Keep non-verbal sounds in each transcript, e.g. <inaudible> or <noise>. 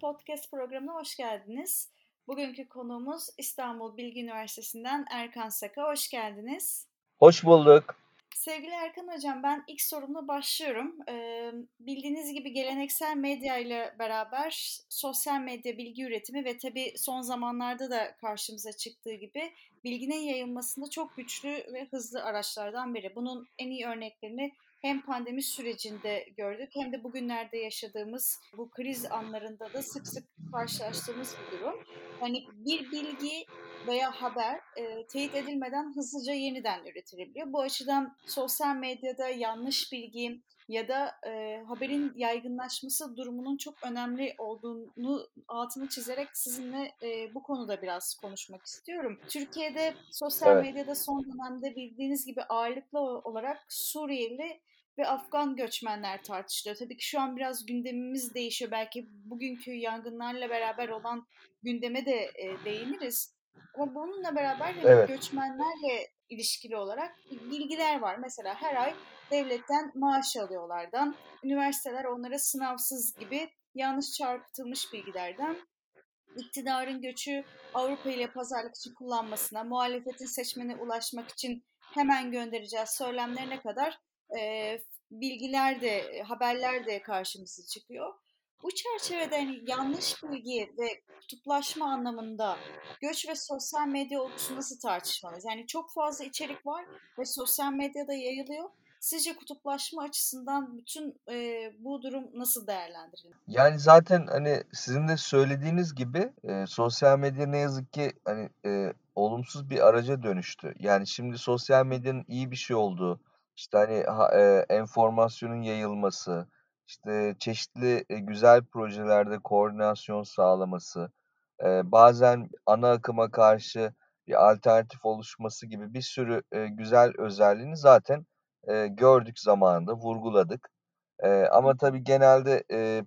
Podcast programına hoş geldiniz. Bugünkü konuğumuz İstanbul Bilgi Üniversitesi'nden Erkan Saka. Hoş geldiniz. Hoş bulduk. Sevgili Erkan Hocam ben ilk sorumla başlıyorum. Ee, bildiğiniz gibi geleneksel medya ile beraber sosyal medya bilgi üretimi ve tabii son zamanlarda da karşımıza çıktığı gibi bilginin yayılmasında çok güçlü ve hızlı araçlardan biri. Bunun en iyi örneklerini hem pandemi sürecinde gördük hem de bugünlerde yaşadığımız bu kriz anlarında da sık sık karşılaştığımız bir durum. Yani bir bilgi veya haber e, teyit edilmeden hızlıca yeniden üretilebiliyor. Bu açıdan sosyal medyada yanlış bilgi ya da e, haberin yaygınlaşması durumunun çok önemli olduğunu altını çizerek sizinle e, bu konuda biraz konuşmak istiyorum. Türkiye'de sosyal evet. medyada son dönemde bildiğiniz gibi ağırlıklı olarak Suriyeli ve Afgan göçmenler tartışılıyor. Tabii ki şu an biraz gündemimiz değişiyor. Belki bugünkü yangınlarla beraber olan gündeme de e, değiniriz. Ama bununla beraber hani evet. göçmenlerle ilişkili olarak bilgiler var. Mesela her ay devletten maaş alıyorlardan, üniversiteler onlara sınavsız gibi yanlış çarpıtılmış bilgilerden iktidarın göçü Avrupa ile pazarlık için kullanmasına, muhalefetin seçmene ulaşmak için hemen göndereceğiz söylemlerine kadar e, bilgiler de, haberler de karşımıza çıkıyor. Bu çerçevede hani yanlış bilgi ve kutuplaşma anlamında göç ve sosyal medya olgusu nasıl tartışmalıyız? Yani çok fazla içerik var ve sosyal medyada yayılıyor. Sizce kutuplaşma açısından bütün e, bu durum nasıl değerlendirilir? Yani zaten hani sizin de söylediğiniz gibi e, sosyal medya ne yazık ki hani e, olumsuz bir araca dönüştü. Yani şimdi sosyal medyanın iyi bir şey olduğu, işte hani ha, e, enformasyonun yayılması, işte çeşitli e, güzel projelerde koordinasyon sağlaması, e, bazen ana akıma karşı bir alternatif oluşması gibi bir sürü e, güzel özelliğini zaten gördük zamanında, vurguladık. Ama tabii genelde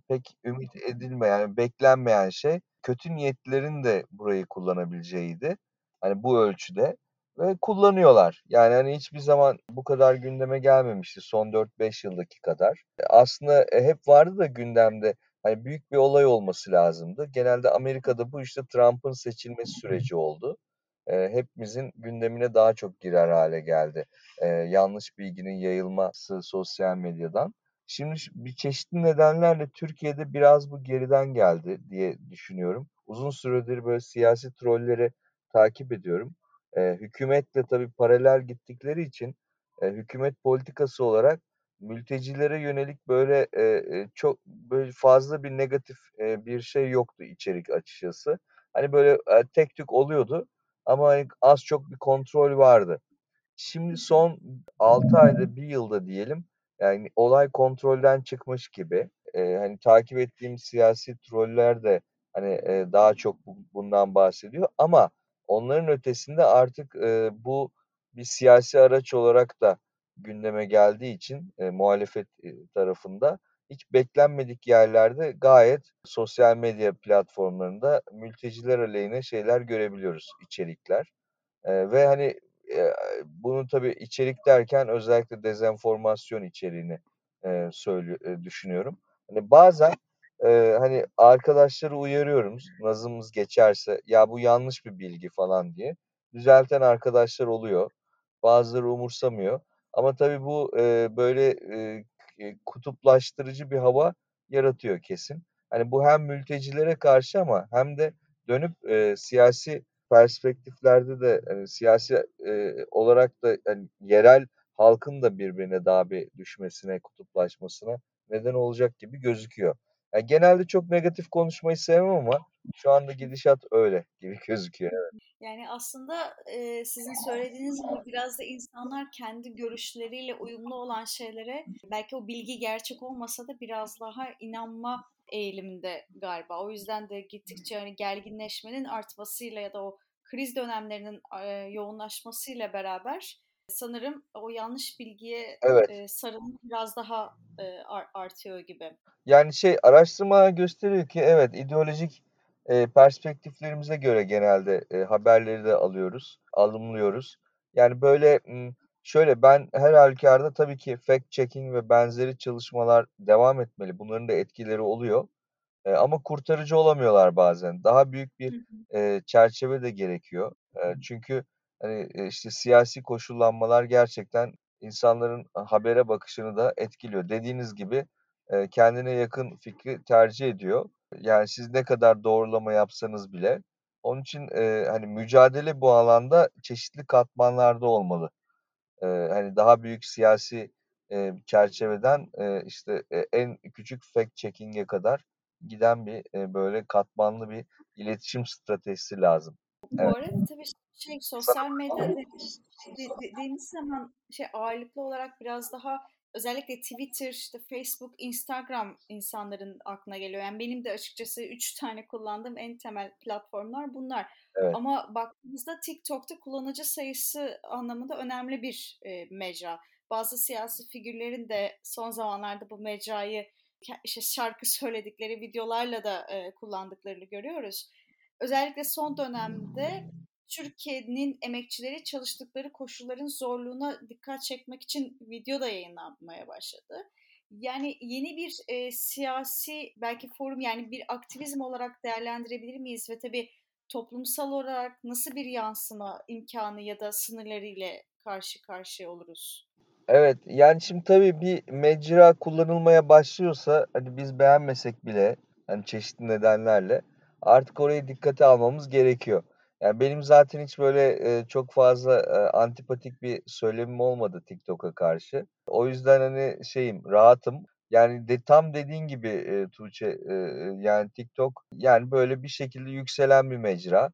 pek ümit edilmeyen, beklenmeyen şey kötü niyetlerin de burayı kullanabileceğiydi. Hani bu ölçüde ve kullanıyorlar. Yani hani hiçbir zaman bu kadar gündeme gelmemişti son 4-5 yıldaki kadar. E, aslında e, hep vardı da gündemde hani büyük bir olay olması lazımdı. Genelde Amerika'da bu işte Trump'ın seçilmesi süreci oldu. E, hepimizin gündemine daha çok girer hale geldi. E, yanlış bilginin yayılması sosyal medyadan. Şimdi bir çeşitli nedenlerle Türkiye'de biraz bu geriden geldi diye düşünüyorum. Uzun süredir böyle siyasi trolleri takip ediyorum. E, hükümetle tabii paralel gittikleri için e, hükümet politikası olarak mültecilere yönelik böyle e, çok böyle fazla bir negatif e, bir şey yoktu içerik açıkçası. Hani böyle e, tek tük oluyordu ama hani az çok bir kontrol vardı. Şimdi son 6 ayda bir yılda diyelim yani olay kontrolden çıkmış gibi. E, hani takip ettiğim siyasi troller de hani e, daha çok bundan bahsediyor ama Onların ötesinde artık e, bu bir siyasi araç olarak da gündeme geldiği için e, muhalefet tarafında hiç beklenmedik yerlerde gayet sosyal medya platformlarında mülteciler aleyhine şeyler görebiliyoruz, içerikler. E, ve hani e, bunu tabii içerik derken özellikle dezenformasyon içeriğini e, söylüyor, e, düşünüyorum. Hani bazen e, hani arkadaşları uyarıyorum nazımız geçerse ya bu yanlış bir bilgi falan diye. Düzelten arkadaşlar oluyor. Bazıları umursamıyor. Ama tabii bu e, böyle e, kutuplaştırıcı bir hava yaratıyor kesin. Hani bu hem mültecilere karşı ama hem de dönüp e, siyasi perspektiflerde de hani siyasi e, olarak da hani yerel halkın da birbirine daha bir düşmesine, kutuplaşmasına neden olacak gibi gözüküyor. Yani genelde çok negatif konuşmayı sevmem ama şu anda gidişat öyle gibi <laughs> gözüküyor. Yani aslında e, sizin söylediğiniz gibi biraz da insanlar kendi görüşleriyle uyumlu olan şeylere belki o bilgi gerçek olmasa da biraz daha inanma eğiliminde galiba. O yüzden de gittikçe hani gerginleşmenin artmasıyla ya da o kriz dönemlerinin e, yoğunlaşmasıyla beraber sanırım o yanlış bilgiye evet. e, sarılma biraz daha e, artıyor gibi. Yani şey araştırma gösteriyor ki evet ideolojik e, perspektiflerimize göre genelde e, haberleri de alıyoruz, alımlıyoruz. Yani böyle şöyle ben her halükarda tabii ki fact checking ve benzeri çalışmalar devam etmeli. Bunların da etkileri oluyor. Eee, ama kurtarıcı olamıyorlar bazen. Daha büyük bir, eee, çerçeve de gerekiyor. Eee, çünkü, hani, eee, işte, siyasi koşullanmalar gerçekten insanların habere bakışını da etkiliyor. Dediğiniz gibi, eee, kendine yakın fikri tercih ediyor. Yani siz ne kadar doğrulama yapsanız bile. Onun için, hani, mücadele bu alanda çeşitli katmanlarda olmalı. Hani, daha büyük siyasi, çerçeveden, işte, e en küçük fact checking'e kadar giden bir, böyle katmanlı bir iletişim stratejisi lazım. Bu Evet. arada tabii şey, sosyal medya de de dediğimiz zaman şey ağırlıklı olarak biraz daha özellikle Twitter, işte Facebook, Instagram insanların aklına geliyor. Yani benim de açıkçası 3 <laughs> tane kullandığım en temel platformlar bunlar. Evet. Ama baktığımızda TikTok'ta kullanıcı sayısı anlamında önemli bir e, mecra. Bazı siyasi figürlerin de son zamanlarda bu mecrayı işte şarkı söyledikleri videolarla da e, kullandıklarını görüyoruz. Özellikle son dönemde Türkiye'nin emekçileri çalıştıkları koşulların zorluğuna dikkat çekmek için video da yayınlanmaya başladı. Yani yeni bir e, siyasi belki forum yani bir aktivizm olarak değerlendirebilir miyiz ve tabii toplumsal olarak nasıl bir yansıma imkanı ya da sınırları ile karşı karşıya oluruz? Evet, yani şimdi tabii bir mecra kullanılmaya başlıyorsa hani biz beğenmesek bile hani çeşitli nedenlerle artık orayı dikkate almamız gerekiyor. Yani benim zaten hiç böyle, eee, çok fazla, eee, antipatik bir söylemim olmadı TikTok'a karşı. O yüzden, hani, şeyim, rahatım. Yani de tam dediğin gibi, eee, Tuğçe, eee, yani TikTok, yani, böyle bir şekilde yükselen bir mecra.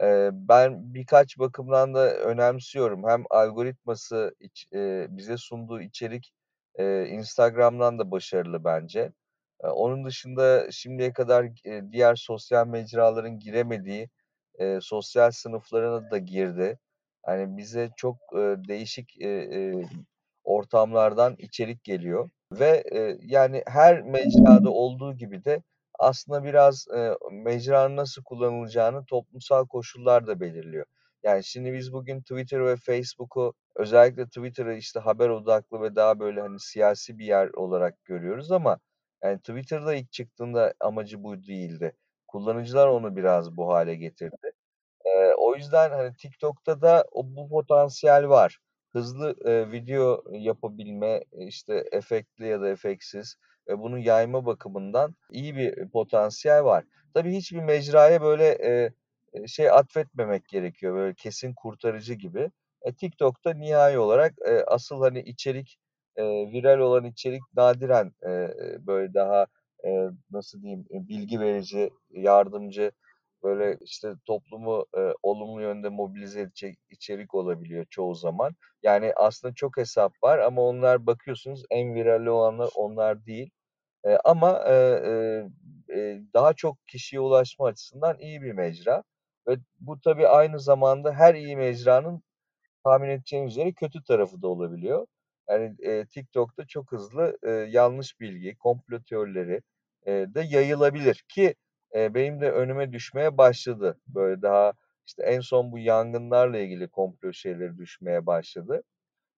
Eee, ben birkaç bakımdan da önemsiyorum. Hem algoritması, iç eee, bize sunduğu içerik, eee, Instagram'dan da başarılı bence. Onun dışında şimdiye kadar, diğer sosyal mecraların giremediği, sosyal sınıflarına da girdi. Hani, bize çok, değişik, ortamlardan içerik geliyor ve, yani her mecrada olduğu gibi de aslında biraz, eee, mecranın nasıl kullanılacağını toplumsal koşullar da belirliyor. Yani şimdi biz bugün Twitter ve Facebook'u özellikle Twitter'ı, işte, haber odaklı ve daha böyle, hani, siyasi bir yer olarak görüyoruz ama yani Twitter'da ilk çıktığında amacı bu değildi. Kullanıcılar onu biraz bu hâle getirdi. Eee, o yüzden, hani, TikTok'ta da o bu potansiyel var. Hızlı, eee, video yapabilme, işte, efektli ya da efektsiz ve bunu yayma bakımından iyi bir potansiyel var. Tabii hiçbir mecraya böyle, eee, eee, şey atfetmemek gerekiyor, böyle kesin kurtarıcı gibi. E, TikTok'ta nihai olarak, eee, asıl, hani, içerik, eee, viral olan içerik nadiren, eee, böyle daha, eee, nasıl diyeyim, bilgi verici, yardımcı, böyle, işte, toplumu, eee, olumlu yönde mobilize edecek içerik olabiliyor çoğu zaman. Yani aslında çok hesap var ama onlar bakıyorsunuz en virali olanlar onlar değil. Eee, ama, eee, eee, daha çok kişiye ulaşma açısından iyi bir mecra ve bu tabii aynı zamanda her iyi mecranın tahmin edeceğiniz üzere kötü tarafı da olabiliyor. Yani, eee, TikTok'ta çok hızlı, eee, yanlış bilgi, komplo teorileri, eee, de yayılabilir ki, eee, benim de önüme düşmeye başladı. Böyle daha, işte, en son bu yangınlarla ilgili komplo şeyleri düşmeye başladı.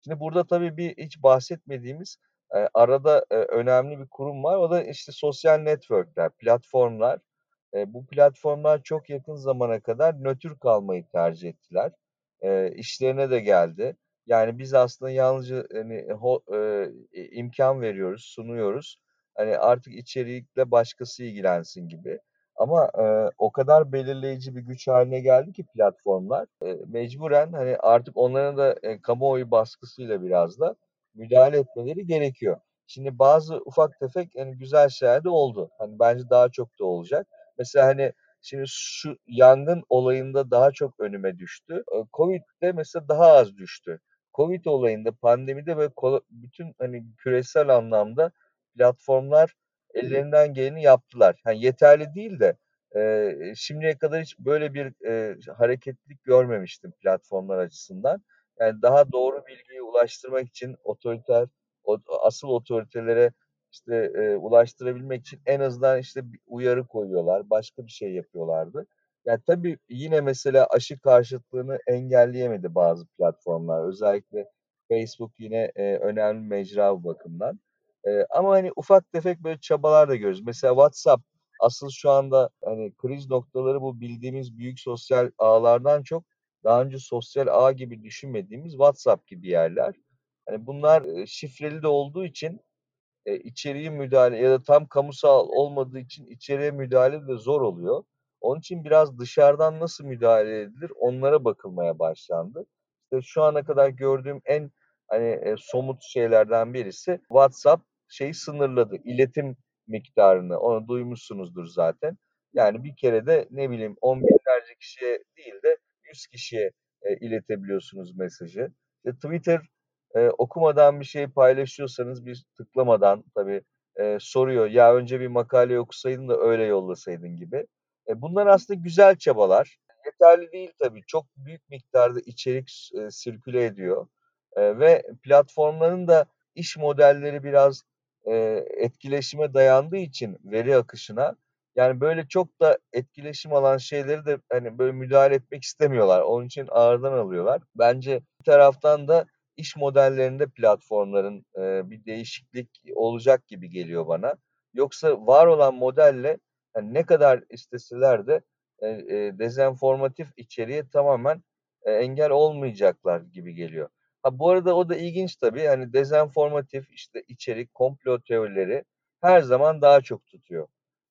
Şimdi burada tabii bir hiç bahsetmediğimiz, eee, arada, eee, önemli bir kurum var. O da, işte, sosyal network'ler, platformlar. Eee, bu platformlar çok yakın zamana kadar nötr kalmayı tercih ettiler. Eee, işlerine de geldi. Yani biz aslında yalnızca, hani, ho eee, i imkân veriyoruz, sunuyoruz. Hani, artık içerikle başkası ilgilensin gibi. Ama, eee, o kadar belirleyici bir güç hâline geldi ki platformlar, eee, mecburen, hani, artık onların da, eee, kamuoyu baskısıyla biraz da müdahale etmeleri gerekiyor. Şimdi bazı ufak tefek, hani, güzel şeyler de oldu. Hani, bence daha çok da olacak. Mesela, hani, şimdi şu yangın olayında daha çok önüme düştü. Eee, COVID'de mesela daha az düştü. COVID olayında, pandemide kola bütün, hani, küresel anlamda platformlar ellerinden geleni yaptılar. Hani, yeterli değil de, eee, şimdiye kadar hiç böyle bir, eee, hareketlilik görmemiştim platformlar açısından. Yani daha doğru bilgiyi ulaştırmak için otoriter o asıl otoritelere, işte, eee, ulaştırabilmek için en azından, işte, uyarı koyuyorlar, başka bir şey yapıyorlardı. Ya, tabii yine mesela aşı karşıtlığını engelleyemedi bazı platformlar. Özellikle Facebook yine, eee, önemli mecra bu bakımdan. Eee, ama, hani, ufak tefek böyle çabalar da görüyoruz. Mesela WhatsApp asıl şu anda hani kriz noktaları bu bildiğimiz büyük sosyal ağlardan çok daha önce sosyal ağ gibi düşünmediğimiz WhatsApp gibi yerler. Hani bunlar e, şifreli de olduğu için e, içeriği müdahale ya da tam kamusal olmadığı için içeriye müdahale de zor oluyor. Onun için biraz dışarıdan nasıl müdahale edilir onlara bakılmaya başlandı. İşte şu ana kadar gördüğüm en hani e, somut şeylerden birisi WhatsApp şeyi sınırladı. iletim miktarını. Onu duymuşsunuzdur zaten. Yani bir kere de ne bileyim on binlerce kişiye değil de 100 kişiye e, iletebiliyorsunuz mesajı. İşte Twitter e, okumadan bir şey paylaşıyorsanız bir tıklamadan tabii e, soruyor. Ya önce bir makale okusaydın da öyle yollasaydın gibi. E, bunlar aslında güzel çabalar. Yeterli değil tabii. Çok büyük miktarda içerik e, sirküle ediyor. E, ve platformların da iş modelleri biraz e, etkileşime dayandığı için veri akışına yani böyle çok da etkileşim alan şeyleri de hani böyle müdahale etmek istemiyorlar. Onun için ağırdan alıyorlar. Bence bir taraftan da iş modellerinde platformların e, bir değişiklik olacak gibi geliyor bana. Yoksa var olan modelle yani ne kadar isteseler de e, e, dezenformatif içeriğe tamamen e, engel olmayacaklar gibi geliyor. Ha bu arada o da ilginç tabii. Hani dezenformatif işte içerik, komplo teorileri her zaman daha çok tutuyor.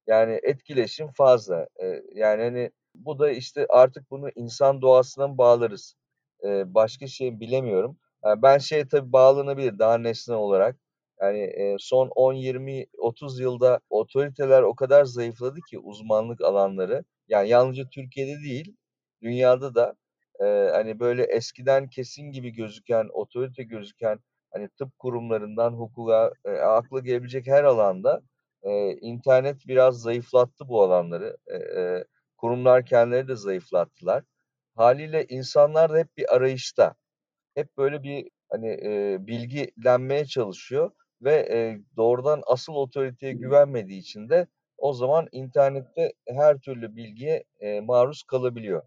Yani etkileşim fazla. E, yani hani bu da işte artık bunu insan doğasına bağlarız? E, başka şey bilemiyorum. Yani ben şey tabii bağlanabilir daha nesne olarak. Yani e, son 10, 20, 30 yılda otoriteler o kadar zayıfladı ki uzmanlık alanları. Yani yalnızca Türkiye'de değil, dünyada da e, hani böyle eskiden kesin gibi gözüken, otorite gözüken hani tıp kurumlarından hukuka, e, akla gelebilecek her alanda e, internet biraz zayıflattı bu alanları. E, e, kurumlar kendileri de zayıflattılar. Haliyle insanlar da hep bir arayışta hep böyle bir hani e, bilgilenmeye çalışıyor ve e, doğrudan asıl otoriteye güvenmediği için de o zaman internette her türlü bilgiye e, maruz kalabiliyor.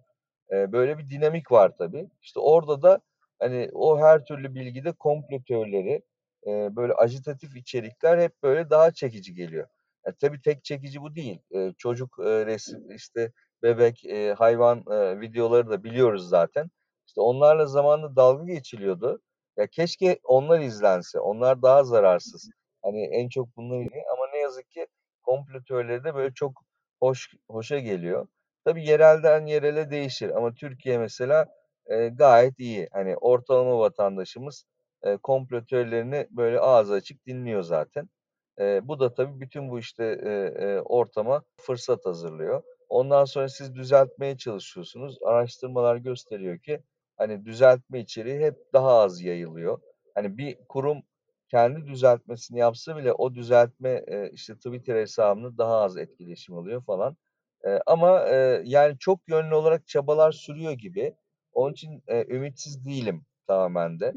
E, böyle bir dinamik var tabii. İşte orada da hani o her türlü bilgide komplo teorileri, e, böyle ajitatif içerikler hep böyle daha çekici geliyor. E, tabii tek çekici bu değil. E, çocuk e, resim, işte bebek, e, hayvan e, videoları da biliyoruz zaten. İşte onlarla zamanında dalga geçiliyordu. Ya keşke onlar izlense. Onlar daha zararsız. Hani en çok bunlar ilgili ama ne yazık ki komplo teorileri de böyle çok hoş hoşa geliyor. Tabii yerelden yerele değişir ama Türkiye mesela e, gayet iyi. Hani ortalama vatandaşımız e, komplo teorilerini böyle ağzı açık dinliyor zaten. E, bu da tabii bütün bu işte e, e, ortama fırsat hazırlıyor. Ondan sonra siz düzeltmeye çalışıyorsunuz. Araştırmalar gösteriyor ki hani düzeltme içeriği hep daha az yayılıyor. Hani bir kurum kendi düzeltmesini yapsa bile o düzeltme e, işte Twitter hesabını daha az etkileşim alıyor falan. E, ama e, yani çok yönlü olarak çabalar sürüyor gibi. Onun için e, ümitsiz değilim tamamen de.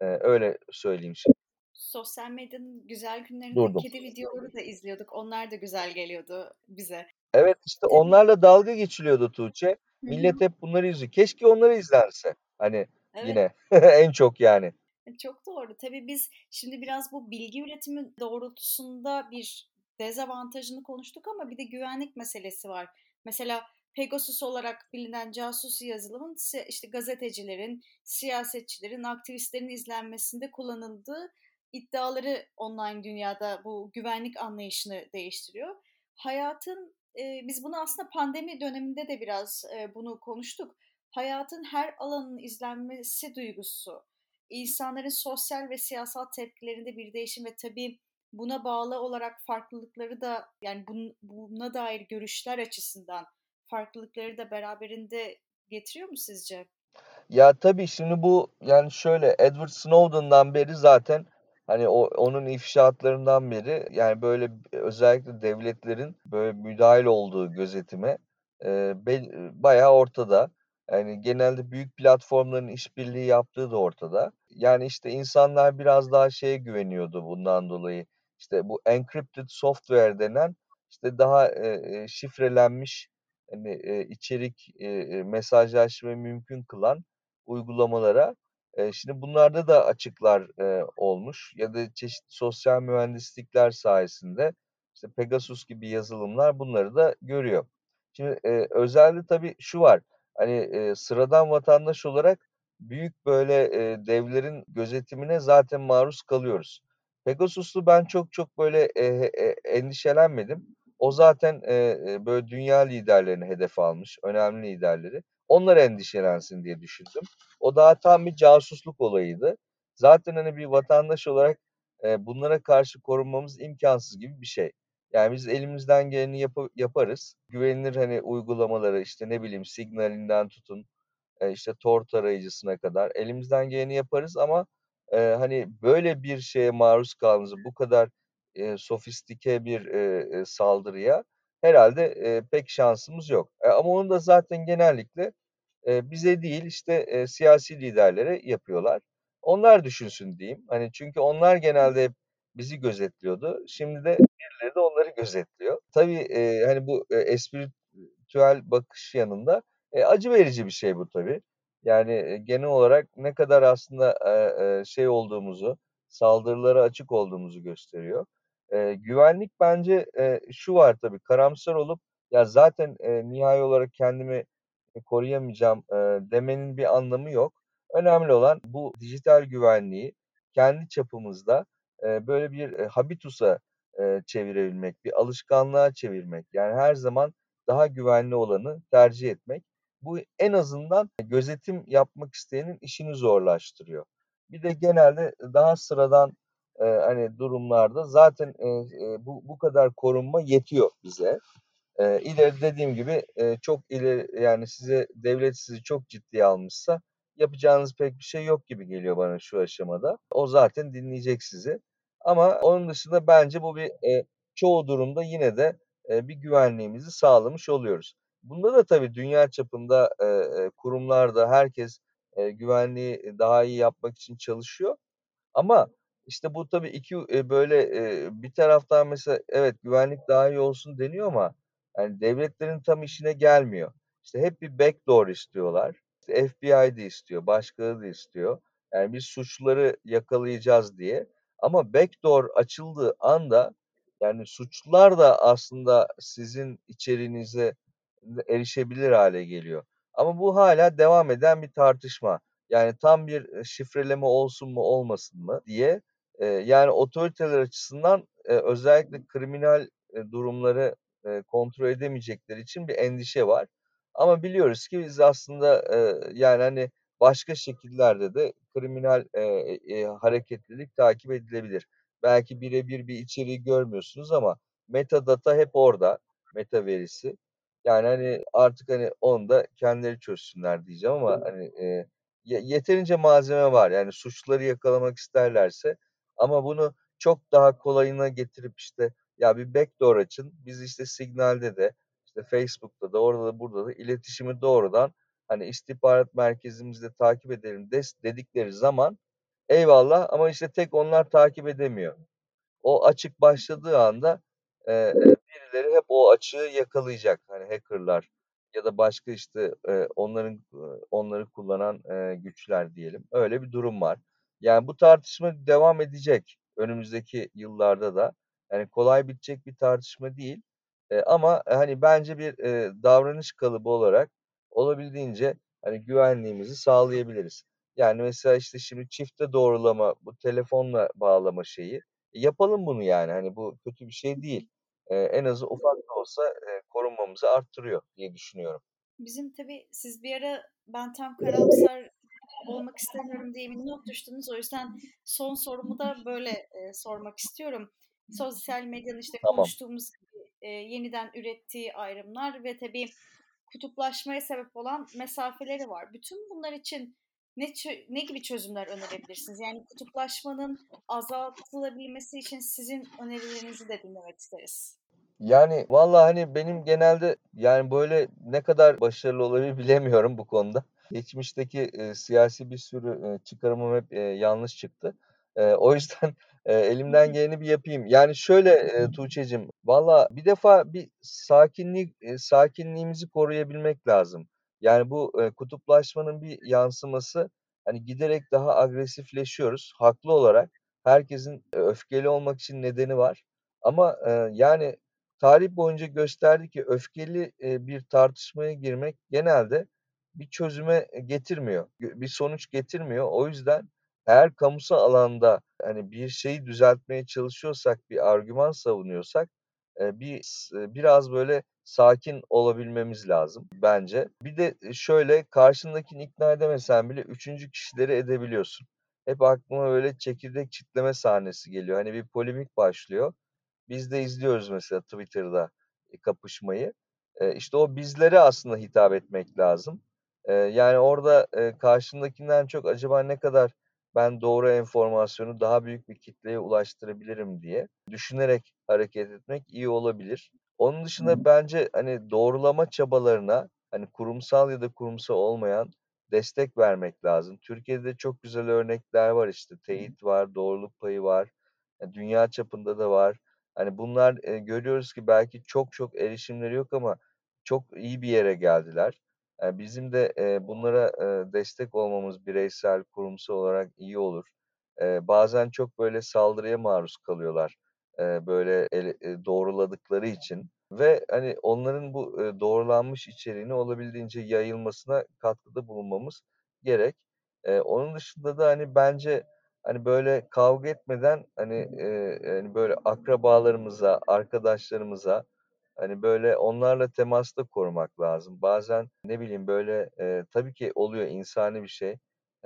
E, öyle söyleyeyim şimdi. Sosyal medyanın güzel günlerinde Durdum. kedi videoları da izliyorduk. Onlar da güzel geliyordu bize. Evet işte onlarla dalga geçiliyordu Tuğçe. Hı hı. Millet hep bunları izliyor. Keşke onları izlense. Hani Evet. yine <laughs> en çok yani. E, Çok doğru. Tabii biz şimdi biraz bu bilgi üretimi doğrultusunda bir dezavantajını konuştuk ama bir de güvenlik meselesi var. Mesela Pegasus olarak bilinen casus yazılımın işte gazetecilerin, siyasetçilerin, aktivistlerin izlenmesinde kullanıldığı iddiaları online dünyada bu güvenlik anlayışını değiştiriyor. Hayatın e, biz bunu aslında pandemi döneminde de biraz e, bunu konuştuk. Hayatın her alanının izlenmesi duygusu insanların sosyal ve siyasal tepkilerinde bir değişim ve tabii buna bağlı olarak farklılıkları da yani bun, buna dair görüşler açısından farklılıkları da beraberinde getiriyor mu sizce? Ya tabii şimdi bu yani şöyle Edward Snowden'dan beri zaten hani o onun ifşaatlarından beri yani böyle özellikle devletlerin böyle müdahil olduğu gözetime e, be- bayağı ortada. Yani genelde büyük platformların işbirliği yaptığı da ortada. Yani işte insanlar biraz daha şeye güveniyordu bundan dolayı. İşte bu encrypted software denen işte daha e, e, şifrelenmiş hani e, içerik e, e, mesajlaşmayı mümkün kılan uygulamalara. Şimdi bunlarda da açıklar, olmuş ya da çeşitli sosyal mühendislikler sayesinde işte Pegasus gibi yazılımlar bunları da görüyor. Şimdi e, özelde tabii şu var. Hani sıradan vatandaş olarak büyük böyle devlerin gözetimine zaten maruz kalıyoruz. Pegasus'lu ben çok çok böyle e, e, endişelenmedim. O zaten e, böyle dünya liderlerini hedef almış, önemli liderleri. Onlar endişelensin diye düşündüm. O daha tam bir casusluk olayıydı. Zaten hani bir vatandaş olarak e, bunlara karşı korunmamız imkansız gibi bir şey. Yani biz elimizden geleni yap- yaparız. Güvenilir hani uygulamaları işte ne bileyim Signal'inden tutun e, işte Tor tarayıcısına kadar elimizden geleni yaparız ama e, hani böyle bir şeye maruz kaldığımızda bu kadar e, sofistike bir e, e, saldırıya herhalde e, pek şansımız yok. E, ama onu da zaten genellikle e, bize değil işte e, siyasi liderlere yapıyorlar. Onlar düşünsün diyeyim. Hani çünkü onlar genelde hep bizi gözetliyordu. Şimdi de birileri de onları gözetliyor. Tabii e, hani bu e, espiritüel bakış yanında e, acı verici bir şey bu tabii. Yani e, genel olarak ne kadar aslında e, e, şey olduğumuzu, saldırılara açık olduğumuzu gösteriyor. E, güvenlik bence e, şu var tabii karamsar olup ya zaten e, nihai olarak kendimi koruyamayacağım demenin bir anlamı yok. Önemli olan bu dijital güvenliği kendi çapımızda böyle bir e, habitusa çevirebilmek, bir alışkanlığa çevirmek. Yani her zaman daha güvenli olanı tercih etmek. Bu en azından gözetim yapmak isteyenin işini zorlaştırıyor. Bir de genelde daha sıradan e, hani durumlarda zaten e, e, bu bu kadar korunma yetiyor bize. E, ileri dediğim gibi e, çok ileri yani size devlet sizi çok ciddiye almışsa yapacağınız pek bir şey yok gibi geliyor bana şu aşamada. O zaten dinleyecek sizi. Ama onun dışında bence bu bir e, çoğu durumda yine de e, bir güvenliğimizi sağlamış oluyoruz. Bunda da tabii dünya çapında e, kurumlarda herkes e, güvenliği daha iyi yapmak için çalışıyor. Ama işte bu tabii iki e, böyle e, bir taraftan mesela evet güvenlik daha iyi olsun deniyor ama yani devletlerin tam işine gelmiyor. İşte hep bir backdoor istiyorlar. İşte FBI de istiyor, başkaları da istiyor. Yani biz suçluları yakalayacağız diye. Ama backdoor açıldığı anda yani suçlular da aslında sizin içeriğinize erişebilir hale geliyor. Ama bu hala devam eden bir tartışma. Yani tam bir şifreleme olsun mu olmasın mı diye. E, yani otoriteler açısından e, özellikle kriminal e, durumları e, kontrol edemeyecekleri için bir endişe var. Ama biliyoruz ki biz aslında e, yani hani başka şekillerde de kriminal e, e, hareketlilik takip edilebilir. Belki birebir bir içeriği görmüyorsunuz ama metadata hep orada, meta verisi. Yani hani artık hani onu da kendileri çözsünler diyeceğim ama hani e, yeterince malzeme var. Yani suçları yakalamak isterlerse ama bunu çok daha kolayına getirip işte ya bir backdoor açın. Biz işte Signal'de de işte Facebook'ta da orada da burada da iletişimi doğrudan hani istihbarat merkezimizde takip edelim des dedikleri zaman eyvallah ama işte tek onlar takip edemiyor. O açık başladığı anda e, birileri hep o açığı yakalayacak. Hani hackerlar ya da başka işte e, onların onları kullanan e, güçler diyelim. Öyle bir durum var. Yani bu tartışma devam edecek önümüzdeki yıllarda da. Yani kolay bitecek bir tartışma değil. E, ama hani bence bir e, davranış kalıbı olarak olabildiğince hani güvenliğimizi sağlayabiliriz. Yani mesela işte şimdi çifte doğrulama, bu telefonla bağlama şeyi yapalım bunu yani. Hani bu kötü bir şey değil. Ee, en azı ufak da olsa e, korunmamızı arttırıyor diye düşünüyorum. Bizim tabii siz bir ara ben tam karamsar olmak istemiyorum diye bir not düştünüz. O yüzden son sorumu da böyle e, sormak istiyorum. Sosyal medyanın işte Tamam. konuştuğumuz gibi e, yeniden ürettiği ayrımlar ve tabii kutuplaşmaya sebep olan mesafeleri var. Bütün bunlar için ne ne gibi çözümler önerebilirsiniz? Yani kutuplaşmanın azaltılabilmesi için sizin önerilerinizi de dinlemek isteriz. Yani vallahi hani benim genelde yani böyle ne kadar başarılı olabilir <laughs> bilemiyorum bu konuda. Geçmişteki e, siyasi bir sürü e, çıkarımım hep e, yanlış çıktı. E, o yüzden <laughs> e, elimden geleni bir yapayım. Yani şöyle e, Tuğçe'cim, valla bir defa bir sakinlik e, sakinliğimizi koruyabilmek lazım. Yani bu e, kutuplaşmanın bir yansıması hani giderek daha agresifleşiyoruz. Haklı olarak herkesin öfkeli olmak için nedeni var. Ama e, yani tarih boyunca gösterdi ki öfkeli e, bir tartışmaya girmek genelde bir çözüme getirmiyor, bir sonuç getirmiyor. O yüzden eğer kamusal alanda hani bir şeyi düzeltmeye çalışıyorsak, bir argüman savunuyorsak bir biraz böyle sakin olabilmemiz lazım bence. Bir de şöyle karşındakini ikna edemesen bile üçüncü kişileri edebiliyorsun. Hep aklıma böyle çekirdek çitleme sahnesi geliyor. Hani bir polemik başlıyor. Biz de izliyoruz mesela Twitter'da kapışmayı. İşte o bizlere aslında hitap etmek lazım. Yani orada karşındakinden çok acaba ne kadar ben doğru enformasyonu daha büyük bir kitleye ulaştırabilirim diye düşünerek hareket etmek iyi olabilir. Onun dışında bence hani doğrulama çabalarına hani kurumsal ya da kurumsal olmayan destek vermek lazım. Türkiye'de çok güzel örnekler var işte teyit var, doğruluk payı var. Dünya çapında da var. Hani bunlar e, görüyoruz ki belki çok çok erişimleri yok ama çok iyi bir yere geldiler. Bizim de bunlara destek olmamız bireysel, kurumsal olarak iyi olur. Bazen çok böyle saldırıya maruz kalıyorlar. Böyle e, doğruladıkları için ve hani onların bu doğrulanmış içeriğini olabildiğince yayılmasına katkıda bulunmamız gerek. Onun dışında da hani bence hani böyle kavga etmeden hani hani böyle akrabalarımıza, arkadaşlarımıza hani böyle onlarla temasta korumak lazım. Bazen ne bileyim böyle e, tabii ki oluyor insani bir şey.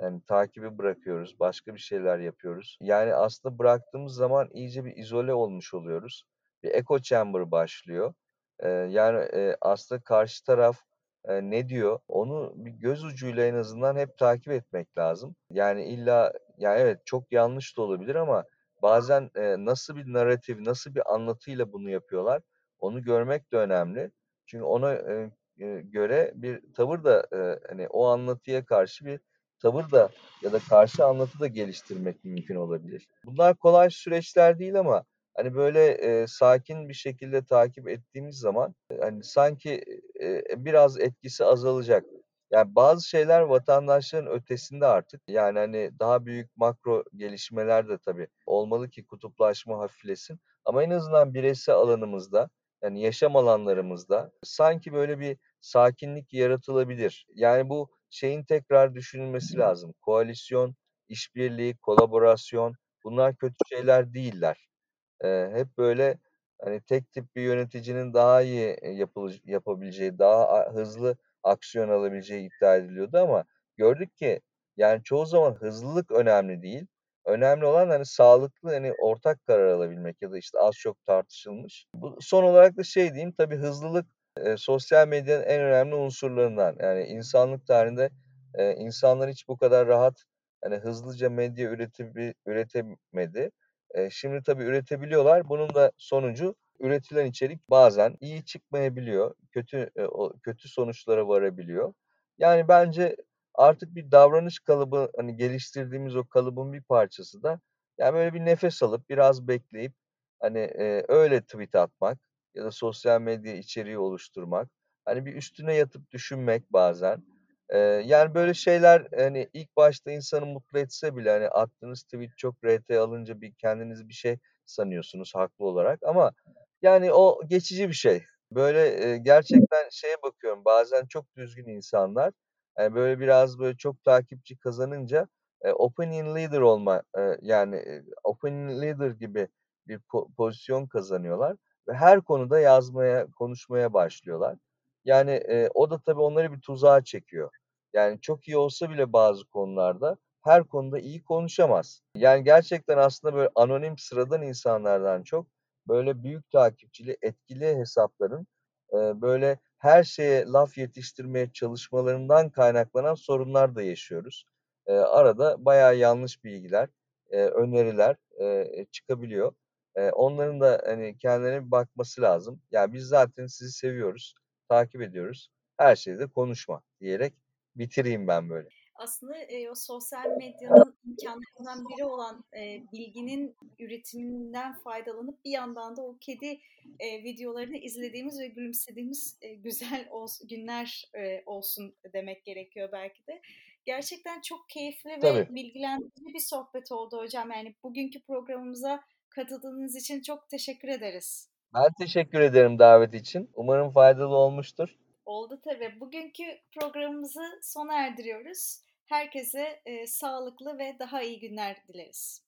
Yani takibi bırakıyoruz, başka bir şeyler yapıyoruz. Yani aslında bıraktığımız zaman iyice bir izole olmuş oluyoruz. Bir echo chamber başlıyor. E, yani e, aslında karşı taraf e, ne diyor onu bir göz ucuyla en azından hep takip etmek lazım. Yani illa ya evet çok yanlış da olabilir ama bazen e, nasıl bir narratif, nasıl bir anlatıyla bunu yapıyorlar onu görmek de önemli. Çünkü ona e, e, göre bir tavır da e, hani o anlatıya karşı bir tavır da ya da karşı anlatı da geliştirmek mümkün olabilir. Bunlar kolay süreçler değil ama hani böyle e, sakin bir şekilde takip ettiğimiz zaman e, hani sanki e, biraz etkisi azalacak. Yani bazı şeyler vatandaşların ötesinde artık. Yani hani daha büyük makro gelişmeler de tabii olmalı ki kutuplaşma hafiflesin. Ama en azından bireysel alanımızda yani yaşam alanlarımızda sanki böyle bir sakinlik yaratılabilir. Yani bu şeyin tekrar düşünülmesi lazım. Koalisyon, işbirliği, kolaborasyon bunlar kötü şeyler değiller. Ee, hep böyle hani tek tip bir yöneticinin daha iyi yapabileceği, daha hızlı aksiyon alabileceği iddia ediliyordu ama gördük ki yani çoğu zaman hızlılık önemli değil. Önemli olan hani sağlıklı hani ortak karar alabilmek ya da işte az çok tartışılmış. Bu son olarak da şey diyeyim tabii hızlılık e, sosyal medyanın en önemli unsurlarından. Yani insanlık tarihinde e, insanlar hiç bu kadar rahat hani hızlıca medya üretim üretemedi. E, şimdi tabii üretebiliyorlar. Bunun da sonucu üretilen içerik bazen iyi çıkmayabiliyor. Kötü e, kötü sonuçlara varabiliyor. Yani bence artık bir davranış kalıbı hani geliştirdiğimiz o kalıbın bir parçası da yani böyle bir nefes alıp biraz bekleyip hani e, öyle tweet atmak ya da sosyal medya içeriği oluşturmak. Hani bir üstüne yatıp düşünmek bazen. Ee, yani böyle şeyler hani ilk başta insanı mutlu etse bile hani attığınız tweet çok RT alınca bir kendiniz bir şey sanıyorsunuz haklı olarak ama yani o geçici bir şey. Böyle e, gerçekten şeye bakıyorum bazen çok düzgün insanlar yani böyle biraz böyle çok takipçi kazanınca e, opinion leader olma e, yani e, opinion leader gibi bir po- pozisyon kazanıyorlar ve her konuda yazmaya, konuşmaya başlıyorlar. Yani e, o da tabii onları bir tuzağa çekiyor. Yani çok iyi olsa bile bazı konularda her konuda iyi konuşamaz. Yani gerçekten aslında böyle anonim sıradan insanlardan çok böyle büyük takipçili etkili hesapların e, böyle her şeye laf yetiştirmeye çalışmalarından kaynaklanan sorunlar da yaşıyoruz. E, arada bayağı yanlış bilgiler, e, öneriler e, çıkabiliyor. E, onların da hani kendilerine bir bakması lazım. Yani biz zaten sizi seviyoruz, takip ediyoruz. Her şeyde konuşma diyerek bitireyim ben böyle. Aslında e, o sosyal medyanın imkanlarından biri olan e, bilginin üretiminden faydalanıp bir yandan da o kedi e, videolarını izlediğimiz ve gülümsediğimiz e, güzel <laughs> olsun, günler e, olsun demek gerekiyor belki de. Gerçekten çok keyifli Tabii. ve bilgilendirici bir sohbet oldu hocam. Yani bugünkü programımıza Katıldığınız için çok teşekkür ederiz. Ben teşekkür ederim davet için. Umarım faydalı olmuştur. Oldu tabii. Bugünkü programımızı sona erdiriyoruz. Herkese e, sağlıklı ve daha iyi günler dileriz.